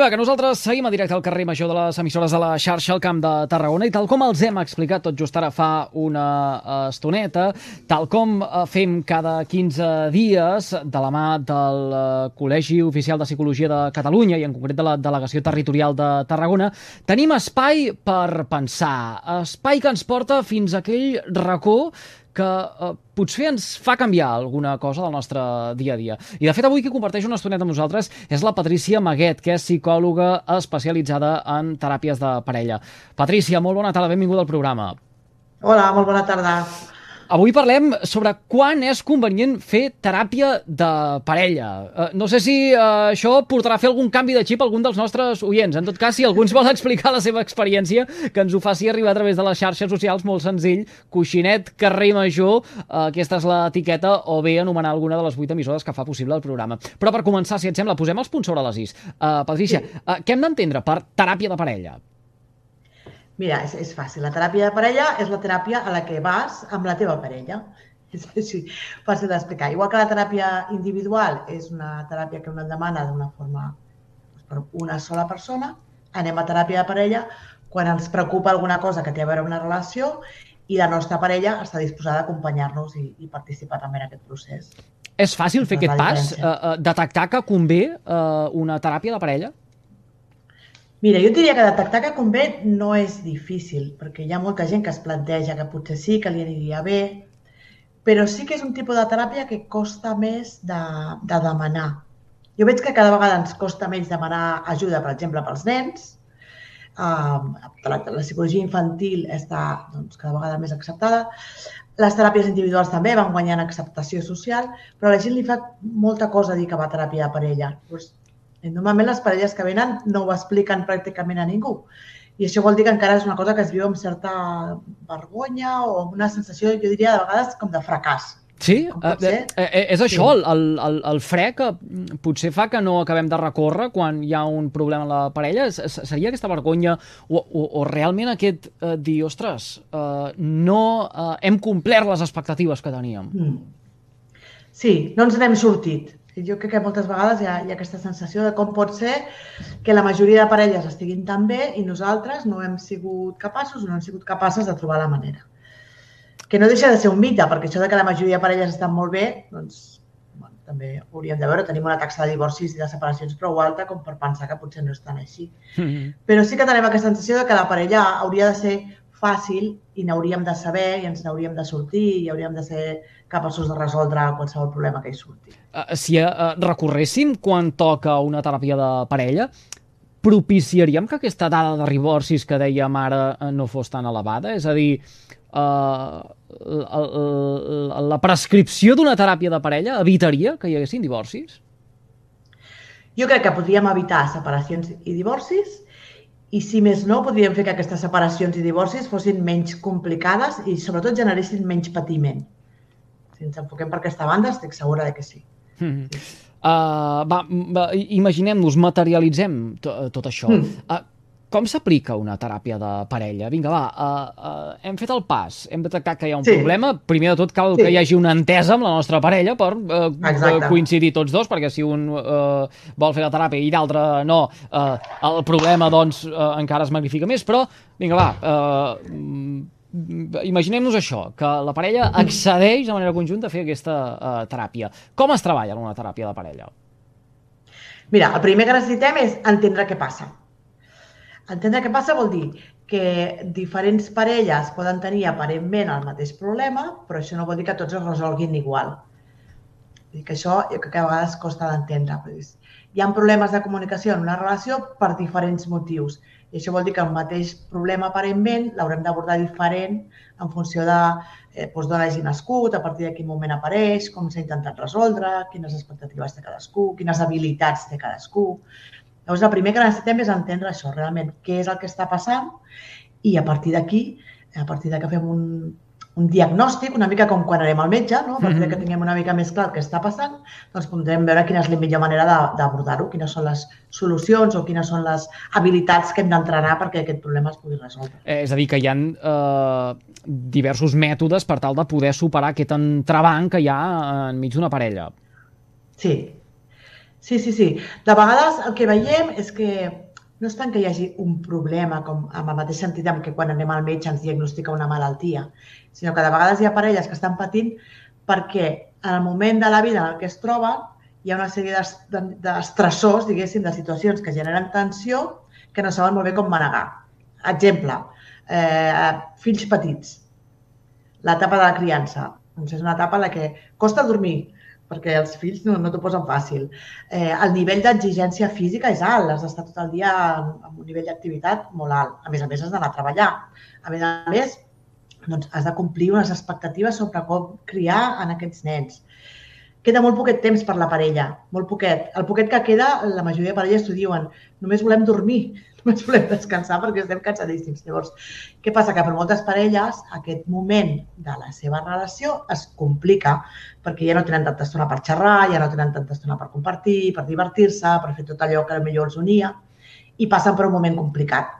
va, que nosaltres seguim a directe al carrer major de les emissores de la xarxa al Camp de Tarragona i tal com els hem explicat tot just ara fa una eh, estoneta, tal com eh, fem cada 15 dies de la mà del uh, Col·legi Oficial de Psicologia de Catalunya i en concret de la Delegació Territorial de Tarragona, tenim espai per pensar, espai que ens porta fins a aquell racó que eh, potser ens fa canviar alguna cosa del nostre dia a dia. I de fet avui qui comparteix una estoneta amb nosaltres és la Patrícia Maguet, que és psicòloga especialitzada en teràpies de parella. Patrícia, molt bona tarda, benvinguda al programa. Hola, molt bona tarda. Avui parlem sobre quan és convenient fer teràpia de parella. Uh, no sé si uh, això portarà a fer algun canvi de xip a algun dels nostres oients. En tot cas, si algú ens vol explicar la seva experiència, que ens ho faci arribar a través de les xarxes socials, molt senzill, coixinet, carrer major, uh, aquesta és l'etiqueta, o bé anomenar alguna de les vuit emissores que fa possible el programa. Però per començar, si et sembla, posem els punts sobre les is. Uh, Patricia, uh, què hem d'entendre per teràpia de parella? Mira, és, és fàcil. La teràpia de parella és la teràpia a la que vas amb la teva parella. És així, fàcil d'explicar. Igual que la teràpia individual és una teràpia que una demana d'una forma doncs, per una sola persona, anem a teràpia de parella quan ens preocupa alguna cosa que té a veure amb una relació i la nostra parella està disposada a acompanyar-nos i, i participar també en aquest procés. És fàcil fer aquest pas? Uh, uh, detectar que convé uh, una teràpia de parella? Mira, jo diria que detectar que convé no és difícil, perquè hi ha molta gent que es planteja que potser sí, que li aniria bé, però sí que és un tipus de teràpia que costa més de, de demanar. Jo veig que cada vegada ens costa menys demanar ajuda, per exemple, pels nens. La, la psicologia infantil està doncs, cada vegada més acceptada. Les teràpies individuals també van guanyant acceptació social, però a la gent li fa molta cosa dir que va a teràpia de parella. Pues, Normalment les parelles que venen no ho expliquen pràcticament a ningú. I això vol dir que encara és una cosa que es viu amb certa vergonya o amb una sensació, jo diria, de vegades com de fracàs. Sí, eh, eh, eh, és això, sí. el, el, el fre que potser fa que no acabem de recórrer quan hi ha un problema a la parella. Seria aquesta vergonya o, o, o realment aquest eh, dir, ostres, eh, no eh, hem complert les expectatives que teníem? Mm. Sí, no ens n'hem sortit jo crec que moltes vegades hi ha, hi ha aquesta sensació de com pot ser que la majoria de parelles estiguin tan bé i nosaltres no hem sigut capaços o no hem sigut capaces de trobar la manera. Que no deixa de ser un mite, perquè això de que la majoria de parelles estan molt bé, doncs bueno, també hauríem de veure, tenim una taxa de divorcis i de separacions prou alta com per pensar que potser no estan així. Mm -hmm. Però sí que tenim aquesta sensació de que la parella hauria de ser fàcil i n'hauríem de saber i ens n'hauríem de sortir i hauríem de ser capaços de resoldre qualsevol problema que hi surti. Uh, si uh, recorréssim quan toca una teràpia de parella, propiciaríem que aquesta dada de divorcis que dèiem ara uh, no fos tan elevada? És a dir, uh, la, la, la prescripció d'una teràpia de parella evitaria que hi haguessin divorcis? Jo crec que podríem evitar separacions i divorcis i si més no, podríem fer que aquestes separacions i divorcis fossin menys complicades i sobretot generessin menys patiment. Si ens enfoquem per aquesta banda, estic segura de que sí. Mm uh, va, va, imaginem-nos, materialitzem tot això. Mm. Uh, com s'aplica una teràpia de parella? Vinga, va, uh, uh, hem fet el pas, hem detectat que hi ha un sí. problema. Primer de tot cal sí. que hi hagi una entesa amb la nostra parella per uh, coincidir tots dos, perquè si un uh, vol fer la teràpia i l'altre no, uh, el problema doncs uh, encara es magnifica més, però vinga, va, uh, imaginem-nos això, que la parella accedeix de manera conjunta a fer aquesta uh, teràpia. Com es treballa en una teràpia de parella? Mira, el primer que necessitem és entendre què passa. Entendre què passa vol dir que diferents parelles poden tenir aparentment el mateix problema, però això no vol dir que tots es resolguin igual. I que això jo crec que a vegades costa d'entendre. Hi ha problemes de comunicació en una relació per diferents motius. I això vol dir que el mateix problema aparentment l'haurem d'abordar diferent en funció de eh, doncs d'on hagi nascut, a partir de quin moment apareix, com s'ha intentat resoldre, quines expectatives té cadascú, quines habilitats té cadascú. Llavors, el primer que necessitem és entendre això, realment, què és el que està passant i a partir d'aquí, a partir de que fem un, un diagnòstic, una mica com quan anem al metge, no? a partir de que mhm. tinguem una mica més clar el que està passant, doncs podrem veure quina és la millor manera d'abordar-ho, quines són les solucions o quines són les habilitats que hem d'entrenar perquè aquest problema es pugui resoldre. Eh, és a dir, que hi ha eh, diversos mètodes per tal de poder superar aquest entrebanc que hi ha enmig d'una parella. Sí, Sí, sí, sí. De vegades el que veiem és que no és tant que hi hagi un problema, com en el mateix sentit en què quan anem al metge ens diagnostica una malaltia, sinó que de vegades hi ha parelles que estan patint perquè en el moment de la vida en el que es troben hi ha una sèrie d'estressors, diguéssim, de situacions que generen tensió que no saben molt bé com manegar. Exemple, eh, fills petits, l'etapa de la criança. Doncs és una etapa en la que costa dormir, perquè els fills no, no t'ho posen fàcil. Eh, el nivell d'exigència física és alt, has d'estar tot el dia amb un nivell d'activitat molt alt. A més a més, has d'anar a treballar. A més a més, doncs, has de complir unes expectatives sobre com criar en aquests nens. Queda molt poquet temps per la parella, molt poquet. El poquet que queda, la majoria de parelles t'ho diuen, només volem dormir, només volem descansar perquè estem cansadíssims. Llavors, què passa? Que per moltes parelles aquest moment de la seva relació es complica perquè ja no tenen tanta estona per xerrar, ja no tenen tanta estona per compartir, per divertir-se, per fer tot allò que millor els unia i passen per un moment complicat.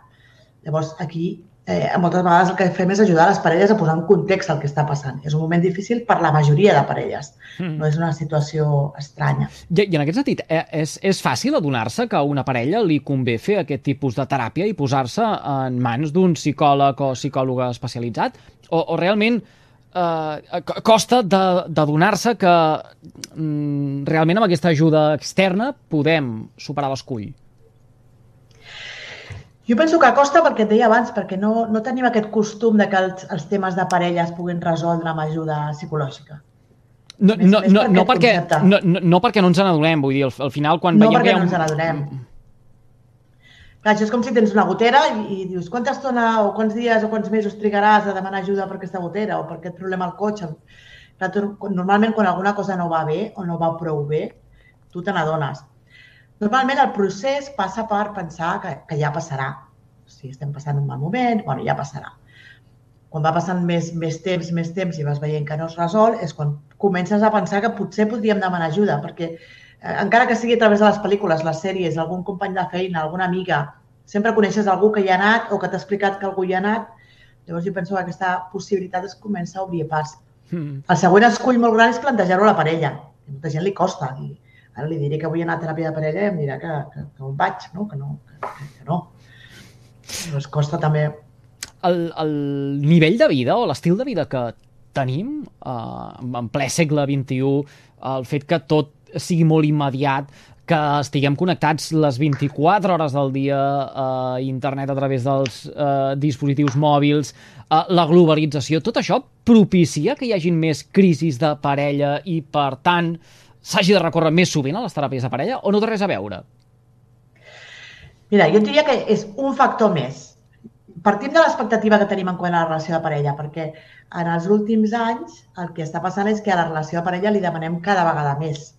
Llavors, aquí eh, moltes vegades el que fem és ajudar les parelles a posar en context el que està passant. És un moment difícil per la majoria de parelles, mm. no és una situació estranya. I, i en aquest sentit, eh, és, és fàcil adonar-se que a una parella li convé fer aquest tipus de teràpia i posar-se en mans d'un psicòleg o psicòloga especialitzat? O, o realment eh, costa d'adonar-se que mm, realment amb aquesta ajuda externa podem superar l'escull? Jo penso que costa perquè et deia abans, perquè no, no tenim aquest costum de que els, els temes de parella es puguin resoldre amb ajuda psicològica. No, més, no, més no, no, perquè, no, no, no perquè no ens n'adonem, vull dir, al, al final quan no veiem... No perquè no ens n'adonem. Clar, això és com si tens una gotera i, i dius quanta estona o quants dies o quants mesos trigaràs a demanar ajuda per aquesta gotera o per aquest problema al cotxe. Clar, tu, normalment quan alguna cosa no va bé o no va prou bé, tu te n'adones. Normalment el procés passa per pensar que, que ja passarà. Si estem passant un mal moment, bueno, ja passarà. Quan va passant més, més temps, més temps i vas veient que no es resol, és quan comences a pensar que potser podríem demanar ajuda, perquè eh, encara que sigui a través de les pel·lícules, les sèries, algun company de feina, alguna amiga, sempre coneixes algú que hi ha anat o que t'ha explicat que algú hi ha anat, llavors jo penso que aquesta possibilitat es comença a obrir pas. Mm. El següent escull molt gran és plantejar-ho a la parella. A molta gent li costa. I, Ara li diré que vull anar a teràpia de parella i em dirà que, que, que on vaig, no? Que no, que, que no. Doncs costa també... El, el nivell de vida o l'estil de vida que tenim eh, en ple segle XXI, el fet que tot sigui molt immediat, que estiguem connectats les 24 hores del dia a internet a través dels eh, dispositius mòbils, eh, la globalització, tot això propicia que hi hagin més crisis de parella i, per tant, s'hagi de recórrer més sovint a les teràpies de parella o no té res a veure? Mira, jo diria que és un factor més. Partim de l'expectativa que tenim en quant a la relació de parella, perquè en els últims anys el que està passant és que a la relació de parella li demanem cada vegada més.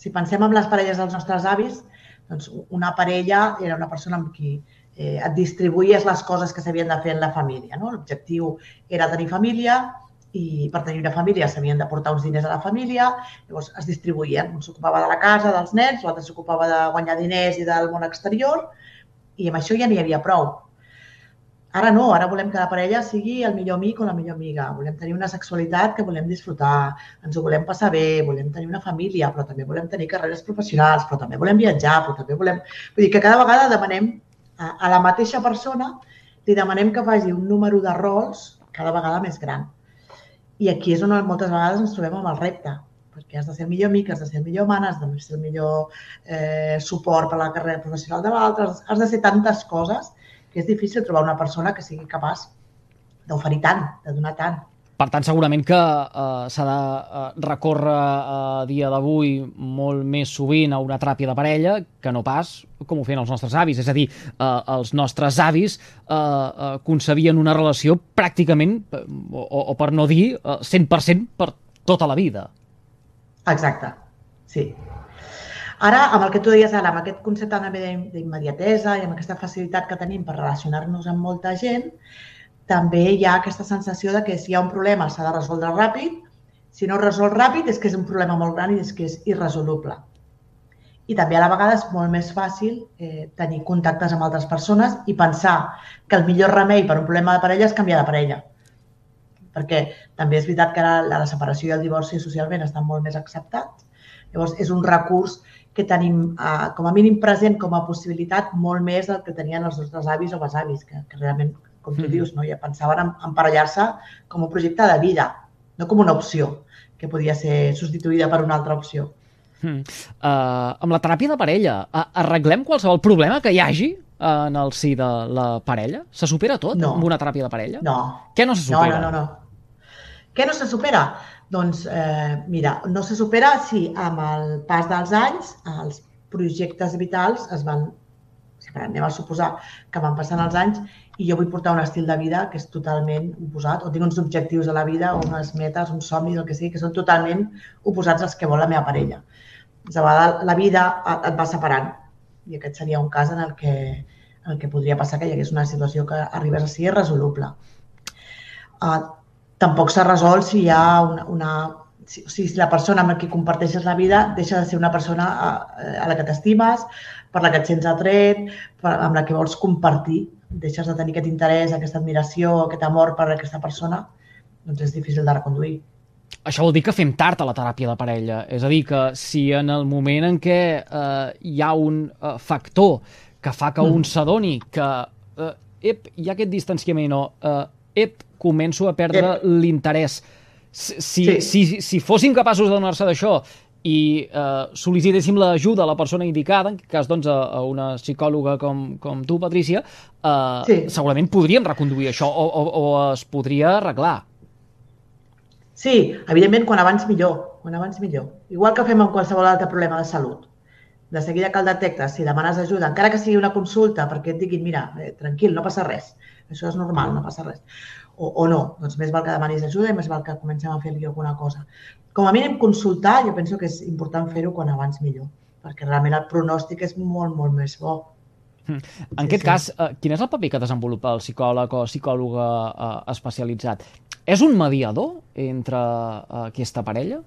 Si pensem en les parelles dels nostres avis, doncs una parella era una persona amb qui eh, et distribuïes les coses que s'havien de fer en la família. No? L'objectiu era tenir família, i per tenir una família s'havien de portar uns diners a la família, llavors es distribuïen. Un s'ocupava de la casa, dels nens, l'altre s'ocupava de guanyar diners i del món exterior, i amb això ja n'hi havia prou. Ara no, ara volem que la parella sigui el millor amic o la millor amiga. Volem tenir una sexualitat que volem disfrutar, ens ho volem passar bé, volem tenir una família, però també volem tenir carreres professionals, però també volem viatjar, però també volem... Vull dir que cada vegada demanem a, a la mateixa persona, li demanem que faci un número de rols cada vegada més gran. I aquí és on moltes vegades ens trobem amb el repte, perquè has de ser el millor amic, has de ser el millor man, has de ser el millor eh, suport per a la carrera professional de l'altre, has de ser tantes coses que és difícil trobar una persona que sigui capaç d'oferir tant, de donar tant. Per tant, segurament que eh, s'ha de eh, recórrer eh, a dia d'avui molt més sovint a una teràpia de parella que no pas com ho feien els nostres avis. És a dir, eh, els nostres avis eh, eh, concebien una relació pràcticament, eh, o, o per no dir, eh, 100% per tota la vida. Exacte, sí. Ara, amb el que tu deies ara, amb aquest concepte d'immediatesa i amb aquesta facilitat que tenim per relacionar-nos amb molta gent, també hi ha aquesta sensació de que si hi ha un problema s'ha de resoldre ràpid, si no es resol ràpid és que és un problema molt gran i és que és irresoluble. I també a la vegada és molt més fàcil eh, tenir contactes amb altres persones i pensar que el millor remei per un problema de parella és canviar de parella. Perquè també és veritat que ara la separació i el divorci socialment estan molt més acceptats. Llavors, és un recurs que tenim eh, com a mínim present com a possibilitat molt més del que tenien els nostres avis o besavis, que, que realment, com tu mm. dius, no? ja pensaven en emparellar-se com un projecte de vida, no com una opció que podia ser substituïda per una altra opció. Mm. Uh, amb la teràpia de parella, arreglem qualsevol problema que hi hagi uh, en el si de la parella? Se supera tot no. amb una teràpia de parella? No. Què no se supera? No, no, no. no. Què no se supera? Doncs, eh, mira, no se supera si amb el pas dels anys els projectes vitals es van, anem a suposar que van passant els anys i jo vull portar un estil de vida que és totalment oposat, o tinc uns objectius de la vida, o unes metes, un somni, el que sigui, que són totalment oposats als que vol la meva parella. De vegades la vida et va separant i aquest seria un cas en el que, en el que podria passar que hi hagués una situació que arribés a ser irresoluble. Uh, tampoc s'ha resolt si hi ha una, una si, si la persona amb qui comparteixes la vida deixa de ser una persona a, a la que t'estimes, per la que et sents atret, per, amb la que vols compartir deixes de tenir aquest interès, aquesta admiració, aquest amor per aquesta persona, doncs és difícil de reconduir. Això vol dir que fem tard a la teràpia de parella. És a dir, que si en el moment en què eh, hi ha un eh, factor que fa que mm. un s'adoni que eh, ep, hi ha aquest distanciament o eh, ep, començo a perdre l'interès. Si, sí. si, si fóssim capaços de donar-se d'això i eh, sol·licitéssim l'ajuda a la persona indicada, en cas doncs, a, a una psicòloga com, com tu, Patrícia, eh, sí. segurament podríem reconduir això o, o, o es podria arreglar. Sí, evidentment, quan abans millor. Quan abans millor. Igual que fem amb qualsevol altre problema de salut. De seguida que el detectes, si demanes ajuda, encara que sigui una consulta, perquè et diguin, mira, eh, tranquil, no passa res, això és normal, no passa res, o, o no, doncs més val que demanis ajuda i més val que comencem a fer-li alguna cosa com a mínim consultar, jo penso que és important fer-ho quan abans millor, perquè realment el pronòstic és molt, molt més bo. Hmm. En sí, aquest sí. cas, eh, quin és el paper que desenvolupa el psicòleg o psicòloga eh, especialitzat? És un mediador entre eh, aquesta parella?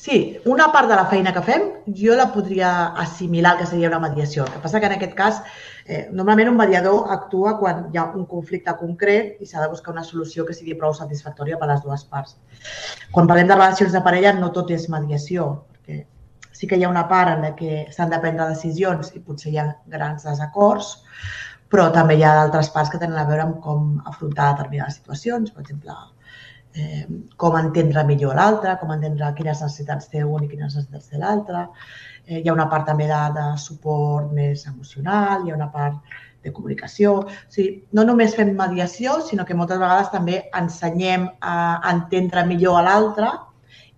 Sí, una part de la feina que fem jo la podria assimilar que seria una mediació. El que passa que en aquest cas, eh, normalment un mediador actua quan hi ha un conflicte concret i s'ha de buscar una solució que sigui prou satisfactòria per a les dues parts. Quan parlem de relacions de parella no tot és mediació, perquè sí que hi ha una part en la que s'han de prendre decisions i potser hi ha grans desacords, però també hi ha d'altres parts que tenen a veure amb com afrontar determinades situacions, per exemple, eh, com entendre millor l'altre, com entendre quines necessitats té un i quines necessitats té l'altre. Eh, hi ha una part també de, de suport més emocional, hi ha una part de comunicació. O sigui, no només fem mediació, sinó que moltes vegades també ensenyem a entendre millor a l'altre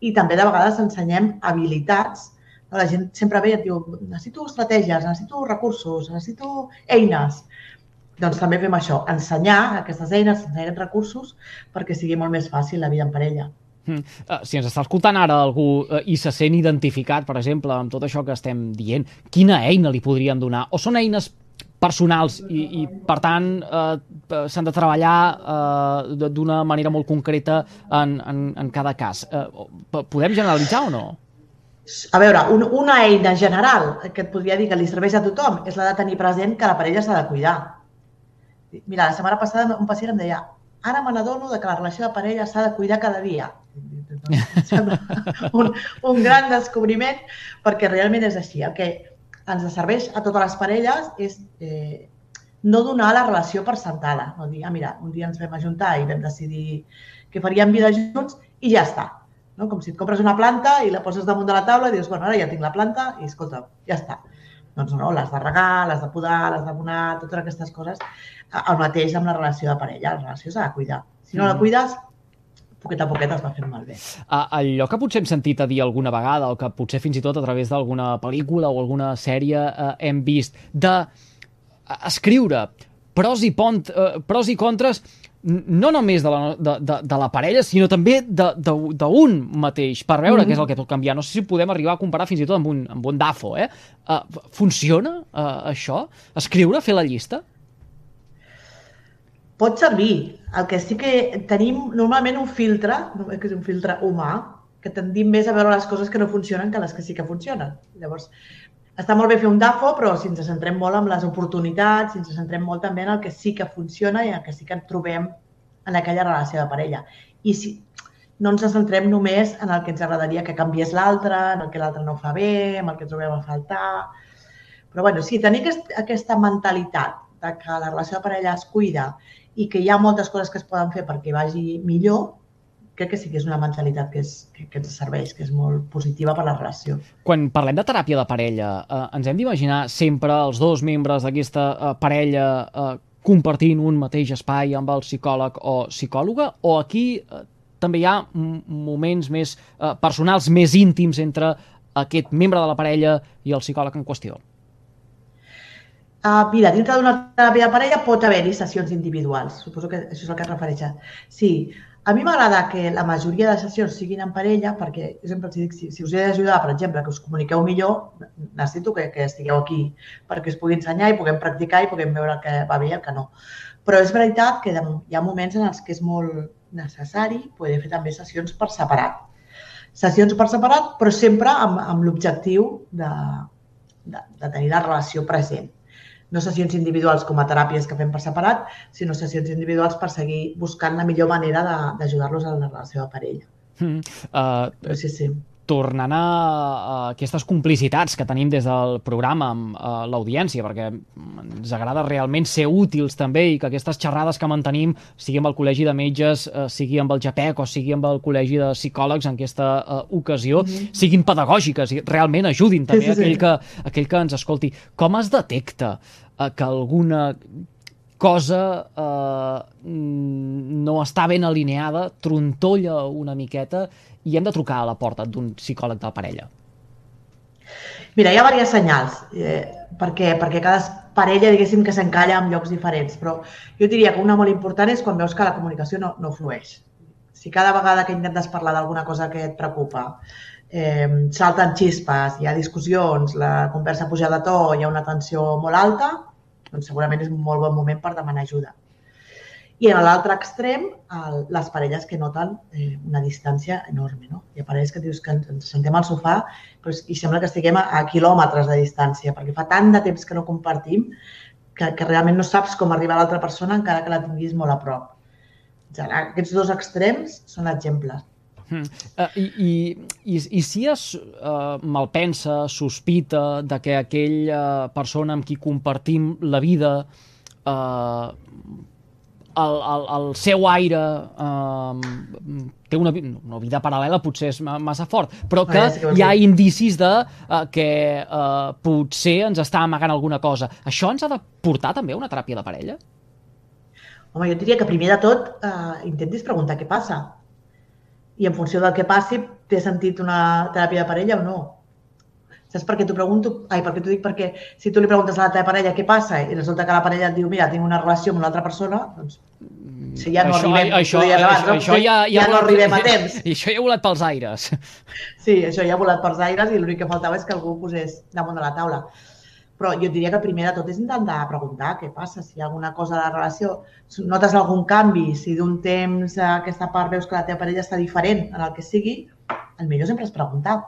i també de vegades ensenyem habilitats. La gent sempre ve i et diu, necessito estratègies, necessito recursos, necessito eines doncs també fem això, ensenyar aquestes eines, ensenyar aquests recursos perquè sigui molt més fàcil la vida en parella. Mm. Uh, si ens està escoltant ara algú uh, i se sent identificat, per exemple, amb tot això que estem dient, quina eina li podríem donar? O són eines personals i, i per tant, eh, s'han de treballar eh, d'una manera molt concreta en, en, en cada cas. Eh, podem generalitzar o no? A veure, un, una eina general que et podria dir que li serveix a tothom és la de tenir present que la parella s'ha de cuidar Mira, la setmana passada un pacient em deia ara me n'adono que la relació de parella s'ha de cuidar cada dia. un, un gran descobriment perquè realment és així. El que ens serveix a totes les parelles és eh, no donar la relació per sentada. No dir, ah, mira, un dia ens vam ajuntar i vam decidir que faríem vida junts i ja està. No? Com si et compres una planta i la poses damunt de la taula i dius, bueno, ara ja tinc la planta i escolta, ja està. Doncs no, l'has de regar, l'has de podar, l'has d'abonar, totes aquestes coses. El mateix amb la relació de parella, la relació s'ha de cuidar. Si no la mm. cuides, poquet a poquet es va fent malbé. Allò que potser hem sentit a dir alguna vegada, o que potser fins i tot a través d'alguna pel·lícula o alguna sèrie eh, hem vist, de eh, escriure pros i, pont, eh, pros i contres no només de la, de, de, de la parella, sinó també d'un mateix, per veure mm -hmm. què és el que pot canviar. No sé si podem arribar a comparar fins i tot amb un, amb un DAFO. Eh? Uh, funciona uh, això? Escriure, fer la llista? Pot servir. El que sí que tenim normalment un filtre, que és un filtre humà, que tendim més a veure les coses que no funcionen que les que sí que funcionen. Llavors, està molt bé fer un DAFO, però si ens centrem molt en les oportunitats, si ens centrem molt també en el que sí que funciona i en el que sí que trobem en aquella relació de parella. I si, no ens centrem només en el que ens agradaria que canviés l'altre, en el que l'altre no fa bé, en el que trobem a faltar. Però bueno, sí, tenir aquest, aquesta mentalitat de que la relació de parella es cuida i que hi ha moltes coses que es poden fer perquè vagi millor, crec que sí que és una mentalitat que, és, que, que ens serveix, que és molt positiva per la relació. Quan parlem de teràpia de parella, eh, ens hem d'imaginar sempre els dos membres d'aquesta eh, parella eh, compartint un mateix espai amb el psicòleg o psicòloga, o aquí eh, també hi ha moments més eh, personals, més íntims entre aquest membre de la parella i el psicòleg en qüestió? Uh, mira, dintre d'una teràpia de parella pot haver-hi sessions individuals. Suposo que això és el que es refereix. Sí, a mi m'agrada que la majoria de sessions siguin en parella perquè jo sempre els dic, si, si us he d'ajudar, per exemple, que us comuniqueu millor, necessito que, que estigueu aquí perquè us pugui ensenyar i puguem practicar i puguem veure el que va bé i el que no. Però és veritat que hi ha moments en els que és molt necessari poder fer també sessions per separat. Sessions per separat, però sempre amb, amb l'objectiu de, de, de tenir la relació present. No sessions individuals com a teràpies que fem per separat, sinó sessions individuals per seguir buscant la millor manera d'ajudar-los en la de parella. Mm, uh, sí, sí tornant a, a aquestes complicitats que tenim des del programa amb uh, l'audiència, perquè ens agrada realment ser útils també i que aquestes xerrades que mantenim, sigui amb el Col·legi de Metges, uh, sigui amb el JAPEC o sigui amb el Col·legi de Psicòlegs en aquesta uh, ocasió, mm -hmm. siguin pedagògiques i realment ajudin també sí, sí, sí. aquell, que, aquell que ens escolti. Com es detecta uh, que alguna cosa eh, no està ben alineada, trontolla una miqueta i hem de trucar a la porta d'un psicòleg de la parella? Mira, hi ha diversos senyals, eh, perquè, perquè cada parella, diguéssim, que s'encalla en llocs diferents, però jo diria que una molt important és quan veus que la comunicació no, no flueix. Si cada vegada que intentes parlar d'alguna cosa que et preocupa eh, salten xispes, hi ha discussions, la conversa puja de to, hi ha una tensió molt alta, doncs segurament és un molt bon moment per demanar ajuda. I en l'altre extrem, el, les parelles que noten eh, una distància enorme. No? Hi ha parelles que dius que ens, ens sentem al sofà però, i sembla que estiguem a, a quilòmetres de distància, perquè fa tant de temps que no compartim que, que realment no saps com arribar a l'altra persona encara que la tinguis molt a prop. Aquests dos extrems són exemples. Mm. Uh, i, i, i, I si es uh, malpensa, sospita de que aquella persona amb qui compartim la vida uh, el, el, el seu aire eh, té una, una vida paral·lela, potser és massa fort, però que ah, ja hi ha indicis de uh, que uh, potser ens està amagant alguna cosa. Això ens ha de portar també a una teràpia de parella? Home, jo diria que primer de tot uh, intentis preguntar què passa. I en funció del que passi, té sentit una teràpia de parella o no. Saps per què t'ho pregunto? Ai, per què t'ho dic? Perquè si tu li preguntes a la teva parella què passa i resulta que la parella et diu, mira, tinc una relació amb una altra persona, doncs si ja no això, arribem, això, això, abans, no? això ja, ja, ja no arribem a temps. I això ja ha volat pels aires. Sí, això ja ha volat pels aires i l'únic que faltava és que algú ho posés damunt de la taula. Però jo diria que primer de tot és intentar preguntar què passa, si hi ha alguna cosa a la relació, notes algun canvi, si d'un temps a aquesta part veus que la teva parella està diferent en el que sigui, el millor sempre és preguntar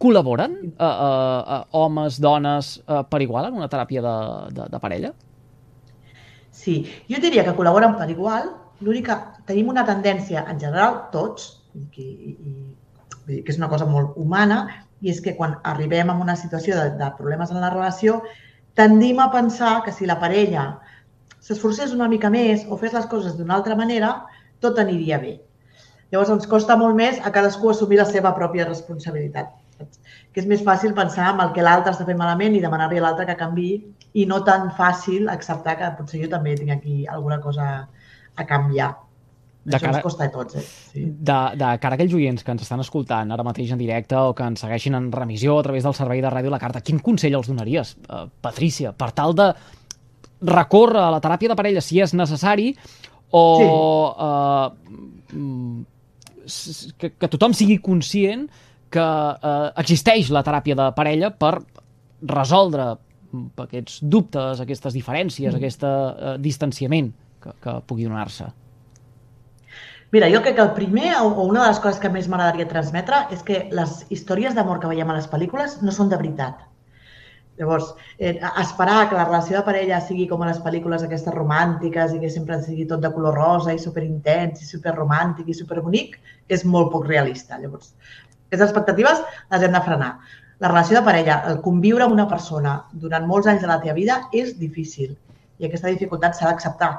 Col·laboren uh, uh, uh, homes, dones, uh, per igual en una teràpia de, de, de parella? Sí, jo diria que col·laboren per igual. L'únic que tenim una tendència, en general, tots, i, i, i, que és una cosa molt humana, i és que quan arribem a una situació de, de problemes en la relació, tendim a pensar que si la parella s'esforcés una mica més o fes les coses d'una altra manera, tot aniria bé. Llavors ens costa molt més a cadascú assumir la seva pròpia responsabilitat que és més fàcil pensar en el que l'altre està fent malament i demanar-li a l'altre que canvi i no tan fàcil acceptar que potser jo també tinc aquí alguna cosa a canviar. De Això cara, ens costa a tots, eh? Sí. De, de cara a aquells oients que ens estan escoltant ara mateix en directe o que ens segueixin en remissió a través del servei de ràdio La Carta, quin consell els donaries, uh, Patrícia, per tal de recórrer a la teràpia de parella si és necessari o sí. uh, que, que tothom sigui conscient que eh, existeix la teràpia de parella per resoldre aquests dubtes, aquestes diferències, mm. aquest eh, distanciament que, que pugui donar-se? Mira, jo crec que el primer, o una de les coses que més m'agradaria transmetre, és que les històries d'amor que veiem a les pel·lícules no són de veritat. Llavors, eh, esperar que la relació de parella sigui com a les pel·lícules aquestes romàntiques i que sempre sigui tot de color rosa i superintens i superromàntic i superbonic és molt poc realista. Llavors, aquestes expectatives les hem de frenar. La relació de parella, el conviure amb una persona durant molts anys de la teva vida és difícil i aquesta dificultat s'ha d'acceptar.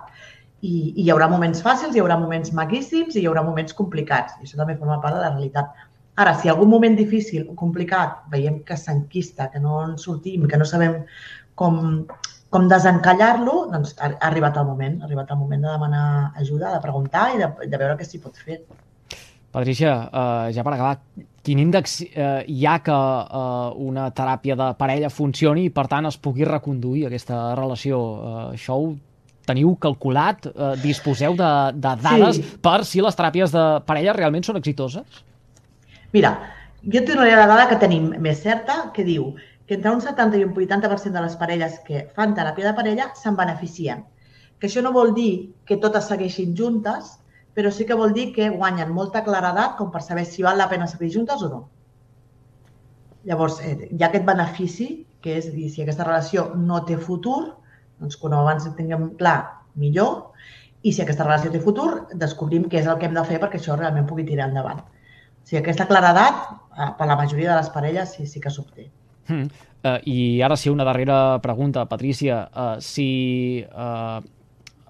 I, I hi haurà moments fàcils, hi haurà moments maquíssims i hi haurà moments complicats. I això també forma part de la realitat. Ara, si algun moment difícil o complicat veiem que s'enquista, que no en sortim, que no sabem com, com desencallar-lo, doncs ha, ha arribat el moment, ha arribat el moment de demanar ajuda, de preguntar i de, de veure què s'hi pot fer. Patricia, uh, ja per acabar, quin índex uh, hi ha que uh, una teràpia de parella funcioni i, per tant, es pugui reconduir aquesta relació? Uh, això ho teniu calculat? Uh, disposeu de, de dades sí. per si les teràpies de parella realment són exitoses? Mira, jo et donaré la dada que tenim més certa, que diu que entre un 70 i un 80% de les parelles que fan teràpia de parella se'n beneficien. Que això no vol dir que totes segueixin juntes, però sí que vol dir que guanyen molta claredat com per saber si val la pena seguir juntes o no. Llavors, eh, hi ha aquest benefici, que és dir, si aquesta relació no té futur, doncs quan abans tinguem clar, millor, i si aquesta relació té futur, descobrim què és el que hem de fer perquè això realment pugui tirar endavant. O sigui, aquesta claredat, eh, per la majoria de les parelles, sí, sí que s'obté. Mm. Uh, I ara sí, una darrera pregunta, Patrícia. Uh, si uh,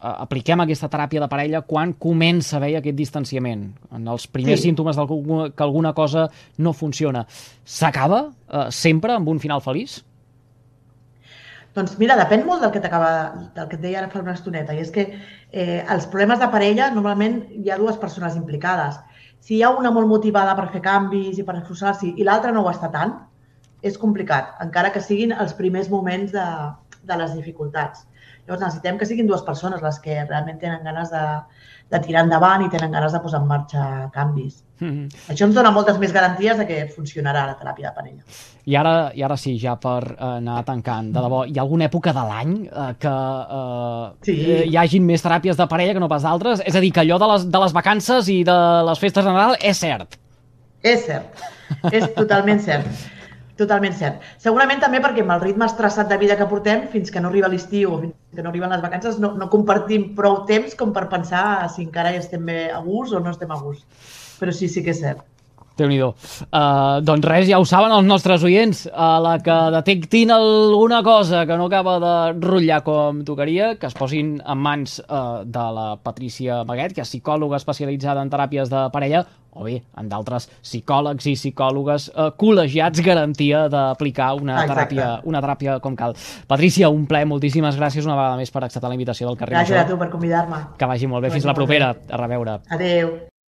apliquem aquesta teràpia de parella, quan comença a haver aquest distanciament? En els primers sí. símptomes de que alguna cosa no funciona. S'acaba uh, sempre amb un final feliç? Doncs mira, depèn molt del que t'acaba del que et deia ara fa una estoneta, i és que eh, els problemes de parella normalment hi ha dues persones implicades si hi ha una molt motivada per fer canvis i per esforçar-s'hi i l'altra no ho està tant, és complicat, encara que siguin els primers moments de, de les dificultats. Llavors necessitem que siguin dues persones les que realment tenen ganes de, de tirar endavant i tenen ganes de posar en marxa canvis. Mm -hmm. Això ens dona moltes més garanties de que funcionarà la teràpia de parella. I ara, i ara sí, ja per eh, anar tancant, de debò, hi ha alguna època de l'any eh, que eh, sí. hi hagin més teràpies de parella que no pas d'altres? És a dir, que allò de les, de les vacances i de les festes de Nadal és cert? És cert, és totalment cert. Totalment cert. Segurament també perquè amb el ritme estressat de vida que portem, fins que no arriba l'estiu o fins que no arriben les vacances, no, no compartim prou temps com per pensar si encara estem bé a gust o no estem a gust. Però sí, sí que és cert déu nhi uh, Doncs res, ja ho saben els nostres oients. A la que detectin alguna cosa que no acaba de rotllar com tocaria, que es posin en mans uh, de la Patrícia Baguet, que és psicòloga especialitzada en teràpies de parella, o bé, en d'altres psicòlegs i psicòlogues uh, col·legiats garantia d'aplicar una, teràpia, una teràpia com cal. Patrícia, un ple, moltíssimes gràcies una vegada més per acceptar la invitació del carrer Gràcies a tu per convidar-me. Que vagi molt bé. Fins la propera. A reveure. Adeu.